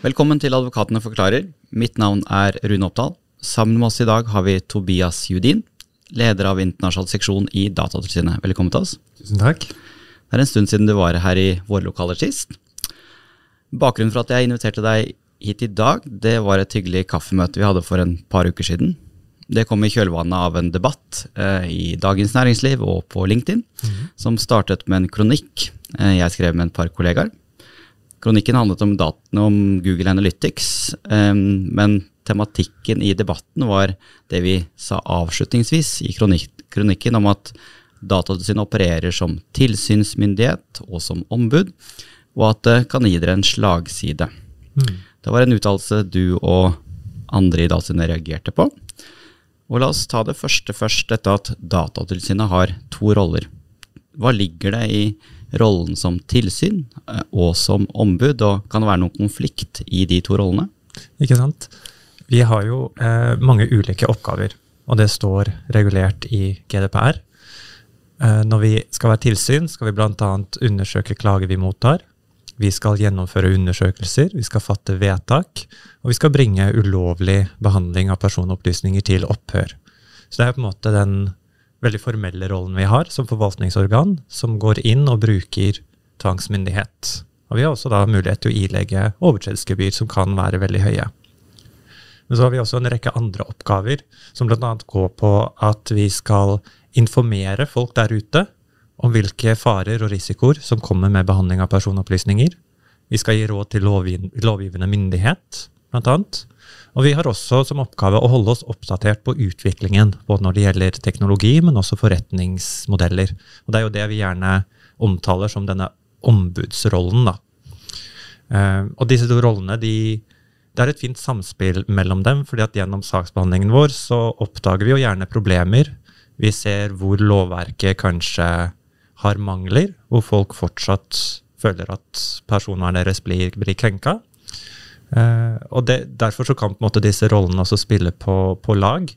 Velkommen til Advokatene forklarer. Mitt navn er Rune Oppdal. Sammen med oss i dag har vi Tobias Judin, leder av internasjonal seksjon i Datatilsynet. Velkommen til oss. Tusen takk. Det er en stund siden du var her i våre lokaler sist. Bakgrunnen for at jeg inviterte deg hit i dag, det var et hyggelig kaffemøte vi hadde for en par uker siden. Det kom i kjølvannet av en debatt eh, i Dagens Næringsliv og på LinkedIn, som startet med en kronikk eh, jeg skrev med et par kollegaer. Kronikken handlet om datene om Google Analytics, eh, men tematikken i debatten var det vi sa avslutningsvis i kronik kronikken om at Datatilsynet opererer som tilsynsmyndighet og som ombud, og at det kan gi dere en slagside. Det var en uttalelse du og andre i Datatilsynet reagerte på. Og la oss ta det første først, dette at Datatilsynet har to roller. Hva ligger det i rollen som tilsyn eh, og som ombud, og kan det være noen konflikt i de to rollene? Ikke sant? Vi har jo eh, mange ulike oppgaver, og det står regulert i GDPR. Eh, når vi skal være tilsyn, skal vi bl.a. undersøke klager vi mottar. Vi skal gjennomføre undersøkelser, vi skal fatte vedtak, og vi skal bringe ulovlig behandling av personopplysninger til opphør. Så det er på en måte den veldig formelle rollen vi har som forvaltningsorgan, som går inn og bruker tvangsmyndighet. Og vi har også da mulighet til å ilegge overtredelsesgebyr som kan være veldig høye. Men så har vi også en rekke andre oppgaver, som bl.a. går på at vi skal informere folk der ute om hvilke farer og risikoer som kommer med behandling av personopplysninger. Vi skal gi råd til lovgivende myndighet, blant. Og vi har også som oppgave å holde oss oppdatert på utviklingen, både når det gjelder teknologi, men også forretningsmodeller. Og det er jo det vi gjerne omtaler som denne ombudsrollen, da. Uh, og disse to rollene, de, det er et fint samspill mellom dem, fordi at gjennom saksbehandlingen vår så oppdager vi jo gjerne problemer. Vi ser hvor lovverket kanskje har mangler, hvor folk fortsatt føler at personvernet deres blir, blir krenka. Uh, og det, Derfor så kan på en måte disse rollene også spille på, på, lag.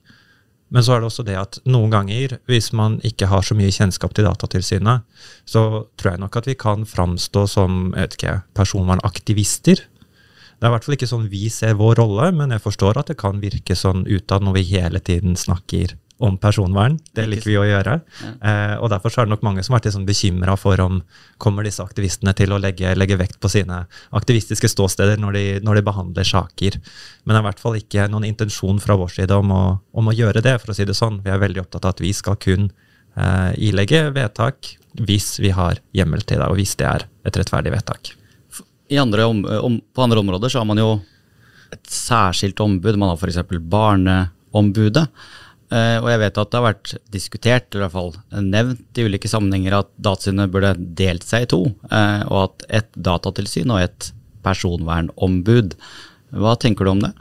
Men så er det også det at noen ganger, hvis man ikke har så mye kjennskap til Datatilsynet, så tror jeg nok at vi kan framstå som ikke, personvernaktivister. Det er i hvert fall ikke sånn vi ser vår rolle, men jeg forstår at det kan virke sånn utad når vi hele tiden snakker om personvern. Det liker vi å gjøre. Eh, og Derfor er det nok mange som har vært liksom bekymra for om kommer disse aktivistene til å legge, legge vekt på sine aktivistiske ståsteder når de, når de, behandler saker. Men det er i hvert fall ikke noen intensjon fra vår side om å, om å, gjøre det, for å si det sånn. Vi er veldig opptatt av at vi skal kun eh, ilegge vedtak hvis vi har hjemmel til det, og hvis det er et rettferdig vedtak. Andre om, om, på andre områder så har man jo et særskilt ombud. Man har f.eks. Barneombudet. Uh, og jeg vet at det har vært diskutert, eller i hvert fall nevnt i ulike sammenhenger, at Datatilsynet burde delt seg i to, uh, og at et datatilsyn og et personvernombud. Hva tenker du om det?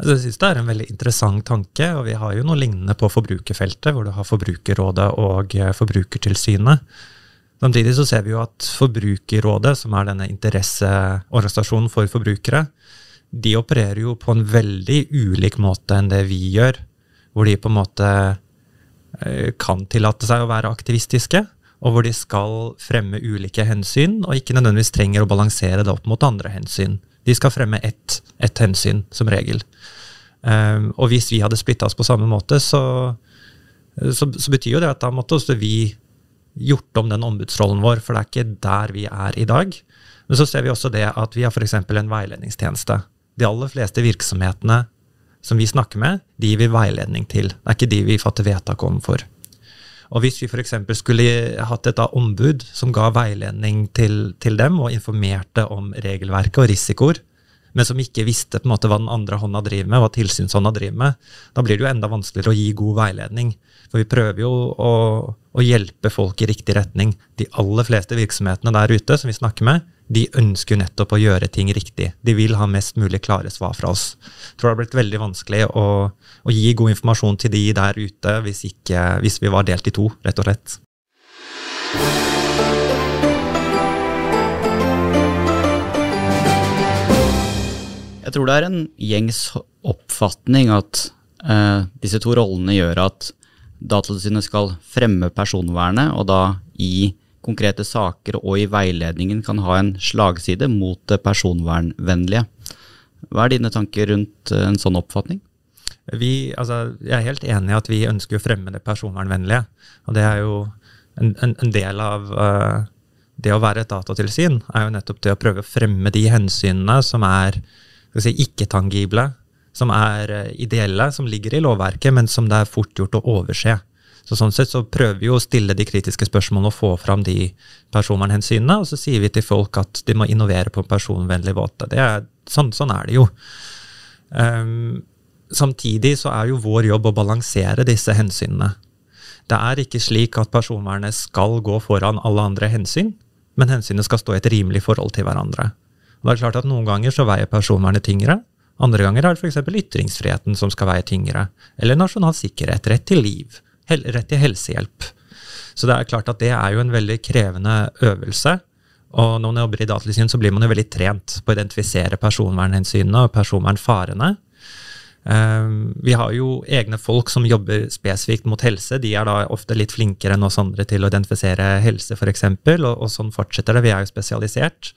Jeg synes det er en veldig interessant tanke, og vi har jo noe lignende på forbrukerfeltet, hvor du har Forbrukerrådet og eh, Forbrukertilsynet. Samtidig så ser vi jo at Forbrukerrådet, som er denne interesseorganisasjonen for forbrukere, de opererer jo på en veldig ulik måte enn det vi gjør hvor de på en måte eh, kan tillate seg å være aktivistiske, og hvor de skal fremme ulike hensyn, og ikke nødvendigvis trenger å balansere det opp mot andre hensyn. De skal fremme ett, ett hensyn, som regel. Um, og hvis vi hadde splitta oss på samme måte, så, så, så, betyr jo det at da måtte også vi gjort om den ombudsrollen vår, for det er ikke der vi er i dag. Men så ser vi også det at vi har f.eks. en veiledningstjeneste. De aller fleste virksomhetene som vi snakker med, de gir vi veiledning til. Det er ikke de vi fatter vedtak om for. Og hvis vi f.eks. skulle hatt et ombud som ga veiledning til, til, dem og informerte om regelverket og risikoer, men som ikke visste på en måte hva den andre hånda driver med, hva tilsynshånda driver med, da blir det jo enda vanskeligere å gi god veiledning. For vi prøver jo å, å hjelpe folk i riktig retning. De aller fleste virksomhetene der ute som vi snakker med, de ønsker nettopp å gjøre ting riktig. De vil ha mest mulig klare svar fra oss. Jeg tror det har blitt veldig vanskelig å, å gi god informasjon til de der ute hvis, ikke, hvis vi var delt i to, rett og slett. Jeg tror det er en gjengs oppfatning at eh, disse to rollene gjør at Datatilsynet skal fremme personvernet, og da i konkrete saker og i veiledningen kan ha en slagside mot det personvernvennlige. Hva er dine tanker rundt en sånn oppfatning? Vi, altså, jeg er helt enig i at vi ønsker å fremme det personvernvennlige. Og det er jo en, en, en del av uh, det å være et datatilsyn, er jo nettopp det å prøve å fremme de hensynene som er si, ikke-tangible, som er uh, ideelle, som ligger i lovverket, men som det er fort gjort å overse. Så Sånn sett så prøver vi å stille de kritiske spørsmålene og få fram de personvernhensynene, og så sier vi til folk at de må innovere på en personvennlig måte. Er, sånn, sånn, er det jo. Um, samtidig så er jo vår jobb å balansere disse hensynene. Det er ikke slik at personvernet skal gå foran alle andre hensyn, men hensynene skal stå i et rimelig forhold til hverandre. Og det er klart at Noen ganger så veier personvernet tyngre. Andre ganger er det f.eks. ytringsfriheten som skal veie tyngre. Eller nasjonal sikkerhet, rett til liv, rett til helsehjelp. Så det er klart at det er jo en veldig krevende øvelse. Og når man jobber i Datatilsynet, så blir man jo veldig trent på å identifisere personvernhensynene og personvernfarene. Ehm, vi har jo egne folk som jobber spesifikt mot helse. De er da ofte litt flinkere enn oss andre til å identifisere helse, f.eks., og, og sånn fortsetter det. Vi er jo spesialisert.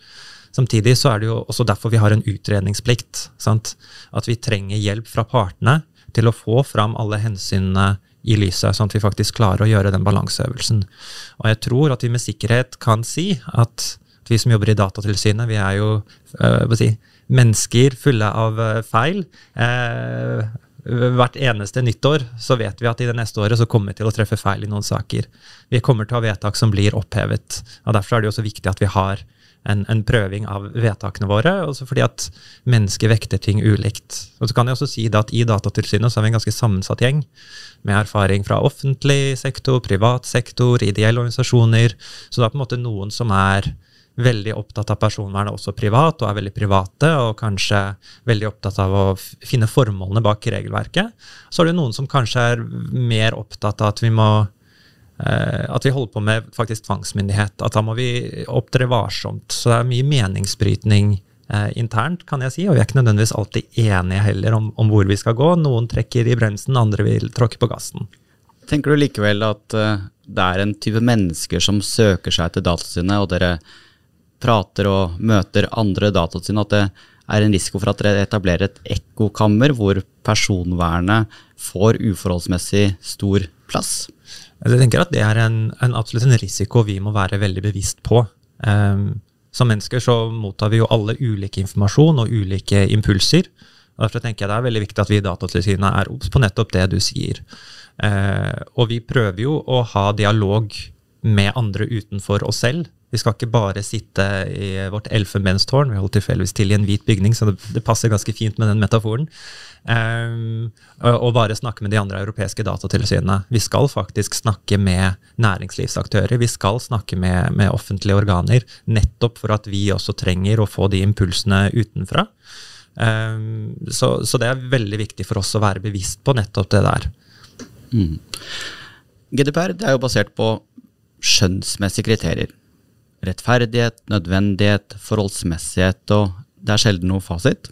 Samtidig så er det jo også derfor vi har en utredningsplikt. Sant? At vi trenger hjelp fra partene til å få fram alle hensynene i lyset, sånn at vi faktisk klarer å gjøre den balanseøvelsen. Og jeg tror at vi med sikkerhet kan si at vi som jobber i Datatilsynet, vi er jo øh, si, mennesker fulle av eh, feil. Eh, hvert eneste nyttår så vet vi at i det neste året så kommer vi til å treffe feil i noen saker. Vi kommer til å ha vedtak som blir opphevet. og Derfor er det jo også viktig at vi har en, en prøving av vedtakene våre, også fordi at mennesker vekter ting ulikt. Og så kan jeg også si at I Datatilsynet så har vi en ganske sammensatt gjeng, med erfaring fra offentlig sektor, privat sektor, ideelle organisasjoner. Så det er på en måte noen som er veldig opptatt av personvernet også privat, og er veldig private, og kanskje veldig opptatt av å finne formålene bak regelverket. Så er det noen som kanskje er mer opptatt av at vi må at vi holder på med faktisk tvangsmyndighet. At da må vi opptre varsomt. Så det er mye meningsbrytning eh, internt, kan jeg si. Og vi er ikke nødvendigvis alltid enige heller om, om, hvor vi skal gå. Noen trekker i bremsen, andre vil tråkke på gassen. Tenker du likevel at uh, det er en type mennesker som søker seg til Datatilsynet, og dere prater og møter andre datatilsyn, at det er en risiko for at dere etablerer et ekkokammer hvor personvernet får uforholdsmessig stor plass? Jeg tenker at Det er en, en absolutt en risiko vi må være veldig bevisst på. Um, som mennesker så mottar vi jo alle ulike informasjon og ulike impulser. og Derfor tenker jeg det er veldig viktig at vi i Datatilsynet er obs på nettopp det du sier. Uh, og vi prøver jo å ha dialog med andre utenfor oss selv. Vi skal ikke bare sitte i vårt elfenbenstårn, vi holder tilfeldigvis til i en hvit bygning, så det, det passer ganske fint med den metaforen. Um, og bare snakke med de andre europeiske datatilsynene. Vi skal faktisk snakke med næringslivsaktører, vi skal snakke med, med, offentlige organer, nettopp for at vi også trenger å få de impulsene utenfra. Um, så, så, det er veldig viktig for oss å være bevisst på nettopp det der. Mm. GDPR det er jo basert på skjønnsmessige kriterier. Rettferdighet, nødvendighet, forholdsmessighet, og det er sjelden noe fasit.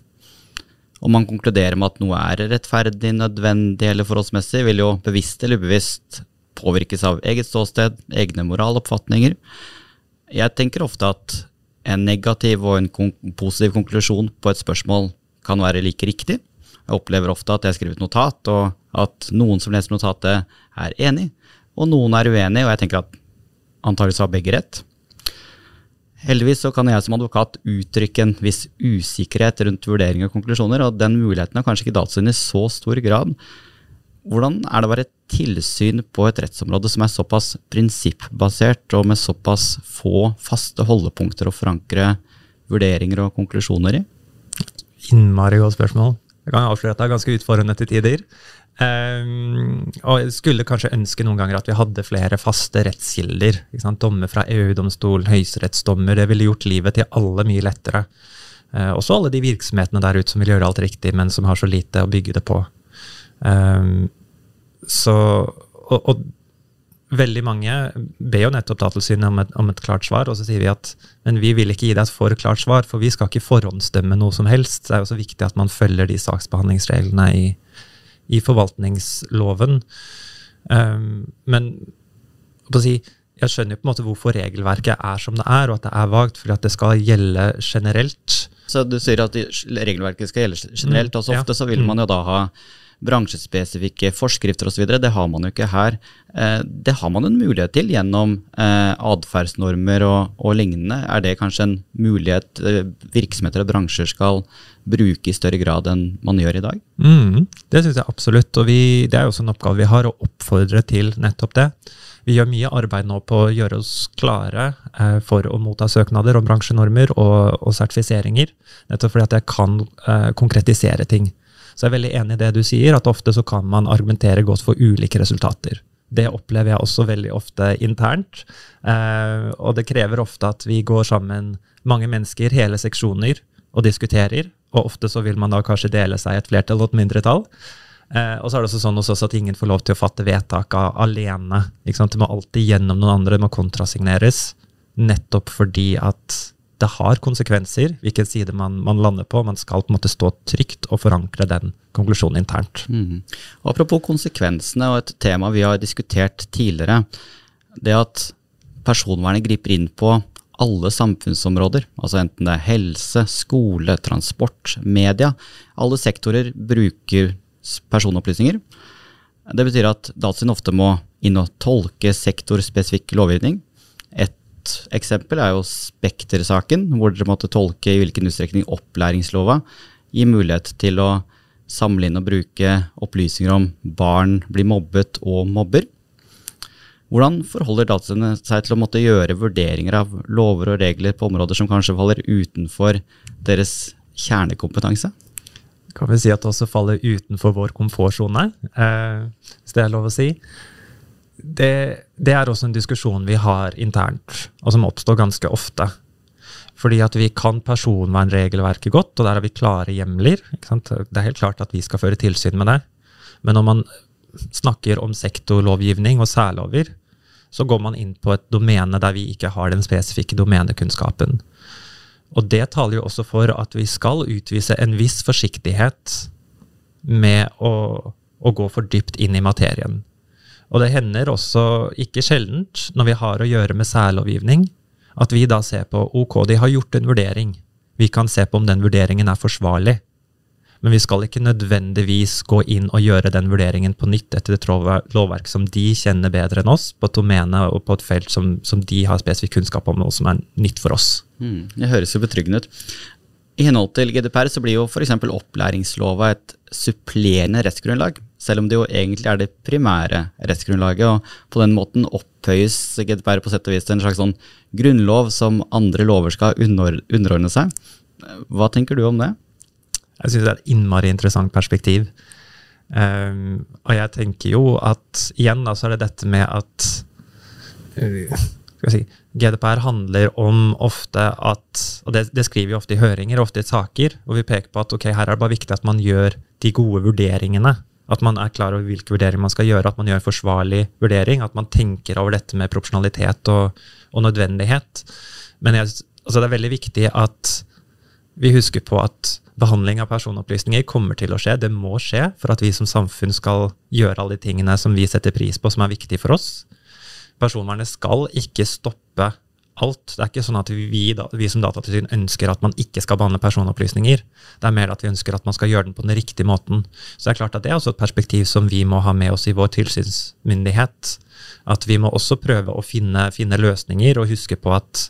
Om man konkluderer med at noe er rettferdig, nødvendig eller forholdsmessig, vil jo bevisst eller ubevisst påvirkes av eget ståsted, egne moraloppfatninger. Jeg tenker ofte at en negativ og en positiv konklusjon på et spørsmål kan være like riktig. Jeg opplever ofte at jeg skriver et notat, og at noen som leser notatet, er enig, og noen er uenig, og jeg tenker at antakeligvis har begge rett. Heldigvis så kan jeg som advokat uttrykke en viss usikkerhet rundt vurdering og konklusjoner, og den muligheten har kanskje ikke Datatilsynet i så stor grad. Hvordan er det å være tilsyn på et rettsområde som er såpass prinsippbasert og med såpass få faste holdepunkter å forankre vurderinger og konklusjoner i? Innmari godt spørsmål. Jeg kan avsløre at det er ganske utfordrende til tider. Um, og jeg skulle kanskje ønske noen ganger at vi hadde flere faste rettskilder. Dommer fra EU-domstol, høyesterettsdommer. Det ville gjort livet til alle mye lettere. Uh, også alle de virksomhetene der ute som vil gjøre alt riktig, men som har så lite å bygge det på. Um, så, og, og, veldig mange ber jo nettopp Datatilsynet om, om, et klart svar, og så sier vi at men vi vil ikke gi deg et for klart svar, for vi skal ikke forhåndsdømme noe som helst. Det er jo så viktig at man følger de saksbehandlingsreglene i, i forvaltningsloven. Um, men si, jeg skjønner jo på en måte hvorfor regelverket er som det er, og at det er vagt, fordi at det skal gjelde generelt. Så du sier at regelverket skal gjelde generelt, og så ofte så vil man jo da ha bransjespesifikke forskrifter osv. Det har man jo ikke her. Eh, det har man en mulighet til gjennom eh, atferdsnormer og, og, lignende. Er det kanskje en mulighet eh, virksomheter og bransjer skal bruke i større grad enn man gjør i dag? Mm, det syns jeg absolutt, og vi, det er jo også en oppgave vi har, å oppfordre til nettopp det. Vi gjør mye arbeid nå på å gjøre oss klare eh, for å motta søknader om bransjenormer og, og sertifiseringer, nettopp fordi at jeg kan eh, konkretisere ting. Så jeg er veldig enig i det du sier, at ofte så kan man argumentere godt for ulike resultater. Det opplever jeg også veldig ofte internt. Eh, og det krever ofte at vi går sammen, mange mennesker, hele seksjoner, og diskuterer. Og ofte så vil man da kanskje dele seg et flertall og et mindretall. Eh, og så er det også sånn også at ingen får lov til å fatte vedtak alene. Det må alltid gjennom noen andre, det må kontrasigneres. Nettopp fordi at det har konsekvenser hvilken side man, man, lander på. Man skal på en måte stå trygt og forankre den konklusjonen internt. Mm. Apropos konsekvensene og et tema vi har diskutert tidligere. Det at personvernet griper inn på alle samfunnsområder, altså enten det er helse, skole, transport, media. Alle sektorer bruker personopplysninger. Det betyr at Datsin ofte må inn og tolke sektorspesifikk lovgivning. Et eksempel er jo Spekter-saken, hvor dere måtte tolke i hvilken utstrekning opplæringslova gir mulighet til å samle inn og bruke opplysninger om barn blir mobbet og mobber. Hvordan forholder dataene seg til å måtte gjøre vurderinger av lover og regler på områder som kanskje faller utenfor deres kjernekompetanse? Kan vi si at det også faller utenfor vår komfortsone, eh, hvis det er lov å si det, det, er også en diskusjon vi har internt, og som oppstår ganske ofte. Fordi at vi kan personvernregelverket godt, og der har vi klare hjemler. Det er helt klart at vi skal føre tilsyn med det. Men når man snakker om sektorlovgivning og særlover, så går man inn på et domene der vi ikke har den spesifikke domenekunnskapen. Og det taler jo også for at vi skal utvise en viss forsiktighet med å, å gå for dypt inn i materien. Og det hender også ikke sjeldent, når vi har å gjøre med særlovgivning, at vi da ser på ok, de har gjort en vurdering. Vi kan se på om den vurderingen er forsvarlig. Men vi skal ikke nødvendigvis gå inn og gjøre den vurderingen på nytt etter et lovverk som de kjenner bedre enn oss, på et domene og på et felt som, som de har spesifikk kunnskap om, og som er nytt for oss. Mm, det høres jo betryggende ut. I henhold til GDPR så blir jo f.eks. opplæringslova et supplerende rettsgrunnlag, selv om det jo egentlig er det primære rettsgrunnlaget. og På den måten opphøyes GDPR på sett og vis til en slags sånn grunnlov som andre lover skal underordne seg. Hva tenker du om det? Jeg syns det er et innmari interessant perspektiv. Um, og jeg tenker jo at igjen da, så er det dette med at skal si, GDPR handler om ofte at Og det, det, skriver vi ofte i høringer, ofte i saker, hvor vi peker på at ok, her er det bare viktig at man gjør de gode vurderingene. At man er klar over hvilke vurderinger man skal gjøre, at man gjør en forsvarlig vurdering. At man tenker over dette med proporsjonalitet og, og nødvendighet. Men jeg, altså det er veldig viktig at vi husker på at behandling av personopplysninger kommer til å skje. Det må skje for at vi som samfunn skal gjøre alle de tingene som vi setter pris på, som er viktige for oss personvernet skal ikke stoppe alt. Det er ikke sånn at vi, vi som datatilsyn ønsker at man ikke skal behandle personopplysninger. Det er mer at vi ønsker at man skal gjøre den på den riktige måten. Så det er klart at det er også et perspektiv som vi må ha med oss i vår tilsynsmyndighet. At vi må også prøve å finne, finne løsninger og huske på at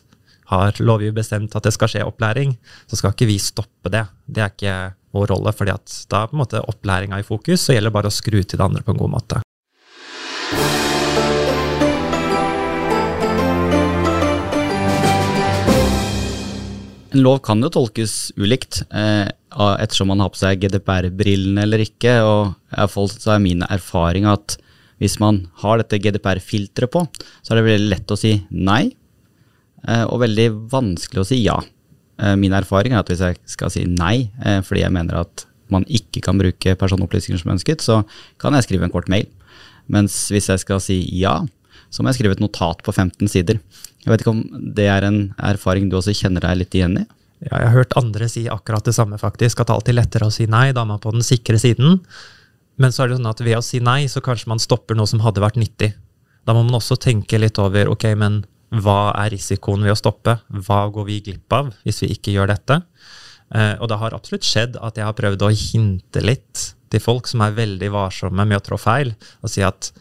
har lovgiver bestemt at det skal skje opplæring, så skal ikke vi stoppe det. Det er ikke vår rolle, fordi at da er på en måte opplæringa i fokus, så gjelder det bare å skru til det andre på en god måte. En lov kan jo tolkes ulikt, eh, ettersom man har på seg GDPR-brillene eller ikke. og Iallfall så er min erfaring at hvis man har dette GDPR-filteret på, så er det veldig lett å si nei, eh, og veldig vanskelig å si ja. Eh, min erfaring er at hvis jeg skal si nei eh, fordi jeg mener at man ikke kan bruke personopplysninger som ønsket, så kan jeg skrive en kort mail. Mens hvis jeg skal si ja, så må jeg skrive et notat på 15 sider. Jeg vet ikke om det er en erfaring du også kjenner deg litt igjen i? Ja, jeg har hørt andre si akkurat det samme, faktisk. At det alltid er lettere å si nei, da er man på den sikre siden. Men så er det sånn at ved å si nei, så kanskje man stopper noe som hadde vært nyttig. Da må man også tenke litt over ok, men hva er risikoen ved å stoppe? Hva går vi glipp av hvis vi ikke gjør dette? Eh, og det har absolutt skjedd at jeg har prøvd å hinte litt til folk som er veldig varsomme med å trå feil, og si at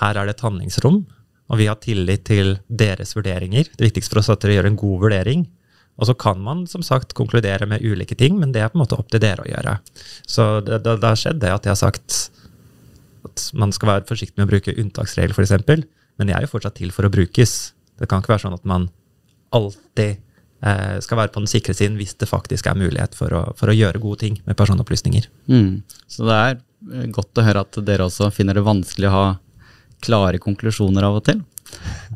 her er det et handlingsrom, og vi har tillit til deres vurderinger. Det viktigste for oss er at dere gjør en god vurdering. Og så kan man som sagt konkludere med ulike ting, men det er på en måte opp til dere å gjøre. Så det, det, det har skjedd det at jeg har sagt at man skal være forsiktig med å bruke unntaksregler, f.eks., men de er jo fortsatt til for å brukes. Det kan ikke være sånn at man alltid eh, skal være på den sikre siden hvis det faktisk er mulighet for å, for å gjøre gode ting med personopplysninger. Mm. Så det er eh, godt å høre at dere også finner det vanskelig å ha klare konklusjoner av og til.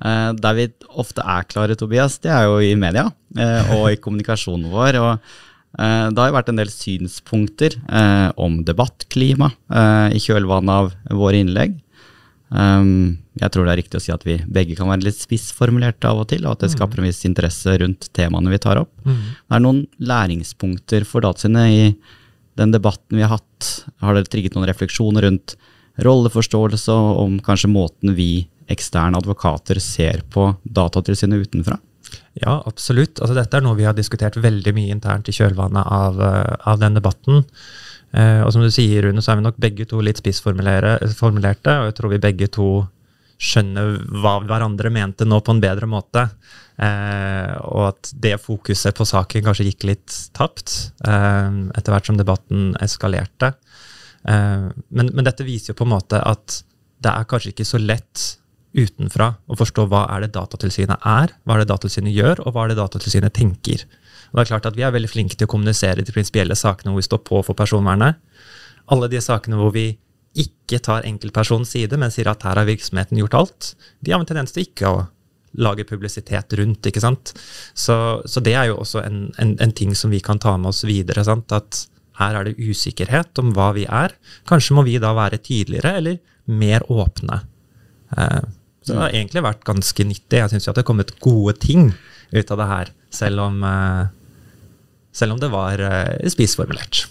Eh, der vi ofte er klare, Tobias, det er jo i media eh, og i kommunikasjonen vår. og eh, det har jo vært en del synspunkter eh, om debattklima eh, i kjølvannet av våre innlegg. Um, jeg tror det er riktig å si at vi begge kan være litt spissformulerte av og til, og at det skaper en viss interesse rundt temaene vi tar opp. Mm. Det er noen læringspunkter for Datatilsynet i den debatten vi har hatt. Har dere trigget noen refleksjoner rundt rolleforståelse og om kanskje måten vi eksterne advokater ser på Datatilsynet utenfra? Ja, absolutt. Altså, dette er noe vi har diskutert veldig mye internt i kjølvannet av, eh, av den debatten. Eh, og som du sier, Rune, så er vi nok begge to litt spissformulerte, og jeg tror vi begge to skjønner hva hverandre mente nå på en bedre måte. Eh, og at det fokuset på saken kanskje gikk litt tapt eh, etter hvert som debatten eskalerte. Eh, men, men, dette viser jo på en måte at det er kanskje ikke så lett utenfra å forstå hva er det Datatilsynet er, hva er det Datatilsynet gjør, og hva er det Datatilsynet tenker. Og det er klart at Vi er veldig flinke til å kommunisere de prinsipielle sakene hvor vi står på for personvernet. Alle de sakene hvor vi ikke tar enkeltpersonens side, men sier at her har virksomheten gjort alt, de har en tendens til ikke å lage publisitet rundt. ikke sant? Så, så det er jo også en, en, en, ting som vi kan ta med oss videre. sant? At her er det usikkerhet om hva vi er. Kanskje må vi da være tydeligere eller mer åpne. Eh, så det har egentlig vært ganske nyttig. Jeg syns det har kommet gode ting ut av det her, selv om, eh, selv om det var eh, spissformulert.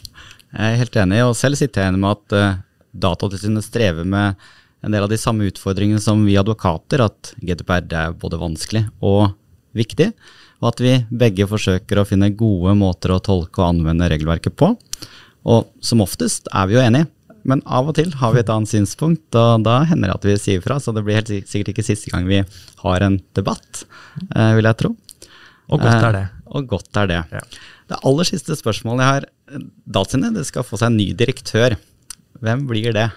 Jeg er helt enig, og selv sitter jeg igjen med at Datatilsynet strever med en del av de samme utfordringene som vi advokater, at GDPR er både vanskelig og viktig, og at vi begge forsøker å finne gode måter å tolke og anvende regelverket på. Og som oftest er vi jo enige, men av og til har vi et annet synspunkt, og da hender det at vi sier fra. Så det blir helt sikkert ikke siste gang vi har en debatt, eh, vil jeg tro. Og godt er det. Eh, og godt er det. Ja. Det aller siste spørsmålet jeg har. Datsine, det skal få seg en ny direktør. Hvem blir det?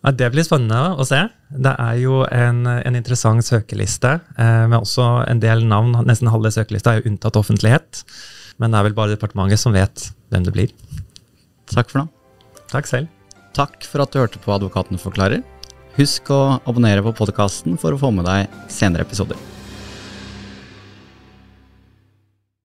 Ja, det blir spennende å se. Det er jo en, en interessant søkeliste eh, med også en del navn. Nesten halve søkelista er jo unntatt offentlighet. Men det er vel bare departementet som vet hvem det blir. Takk for nå. Takk selv. Takk for at du hørte på Advokaten forklarer. Husk å abonnere på podkasten for å få med deg senere episoder.